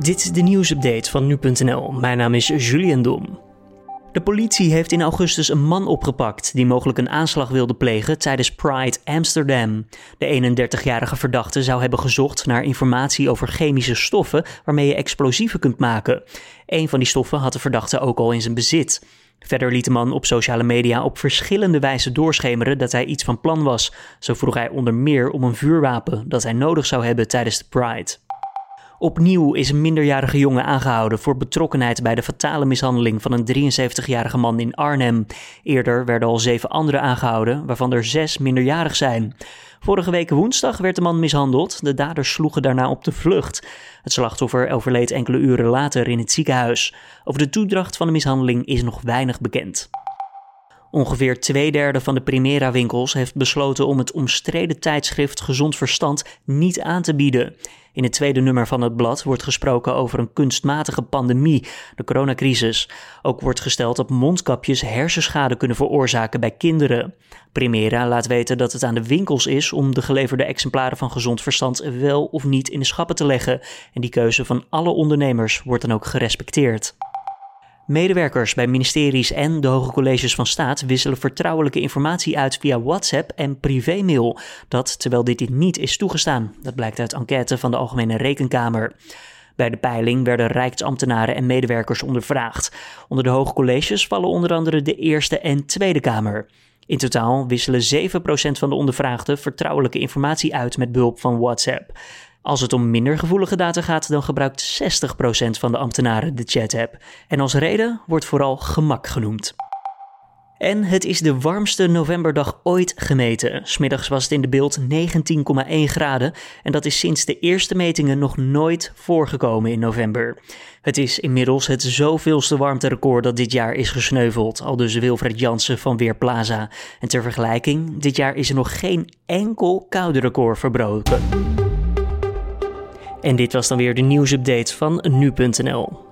Dit is de nieuwsupdate van nu.nl. Mijn naam is Julian Dom. De politie heeft in augustus een man opgepakt die mogelijk een aanslag wilde plegen tijdens Pride Amsterdam. De 31-jarige verdachte zou hebben gezocht naar informatie over chemische stoffen waarmee je explosieven kunt maken. Een van die stoffen had de verdachte ook al in zijn bezit. Verder liet de man op sociale media op verschillende wijzen doorschemeren dat hij iets van plan was. Zo vroeg hij onder meer om een vuurwapen dat hij nodig zou hebben tijdens de Pride. Opnieuw is een minderjarige jongen aangehouden voor betrokkenheid bij de fatale mishandeling van een 73-jarige man in Arnhem. Eerder werden al zeven anderen aangehouden, waarvan er zes minderjarig zijn. Vorige week woensdag werd de man mishandeld. De daders sloegen daarna op de vlucht. Het slachtoffer overleed enkele uren later in het ziekenhuis. Over de toedracht van de mishandeling is nog weinig bekend. Ongeveer twee derde van de Primera-winkels heeft besloten om het omstreden tijdschrift Gezond Verstand niet aan te bieden. In het tweede nummer van het blad wordt gesproken over een kunstmatige pandemie, de coronacrisis. Ook wordt gesteld dat mondkapjes hersenschade kunnen veroorzaken bij kinderen. Primera laat weten dat het aan de winkels is om de geleverde exemplaren van Gezond Verstand wel of niet in de schappen te leggen. En die keuze van alle ondernemers wordt dan ook gerespecteerd. Medewerkers bij ministeries en de hoge colleges van staat wisselen vertrouwelijke informatie uit via WhatsApp en privémail. Dat terwijl dit niet is toegestaan. Dat blijkt uit enquête van de Algemene Rekenkamer. Bij de peiling werden rijksambtenaren en medewerkers ondervraagd. Onder de hoge colleges vallen onder andere de Eerste en Tweede Kamer. In totaal wisselen 7% van de ondervraagden vertrouwelijke informatie uit met behulp van WhatsApp. Als het om minder gevoelige data gaat, dan gebruikt 60% van de ambtenaren de chat-app. En als reden wordt vooral gemak genoemd. En het is de warmste novemberdag ooit gemeten. Smiddags was het in de beeld 19,1 graden en dat is sinds de eerste metingen nog nooit voorgekomen in november. Het is inmiddels het zoveelste warmterecord dat dit jaar is gesneuveld, al dus Wilfred Jansen van Weerplaza. En ter vergelijking, dit jaar is er nog geen enkel koude record verbroken. En dit was dan weer de nieuwsupdate van nu.nl.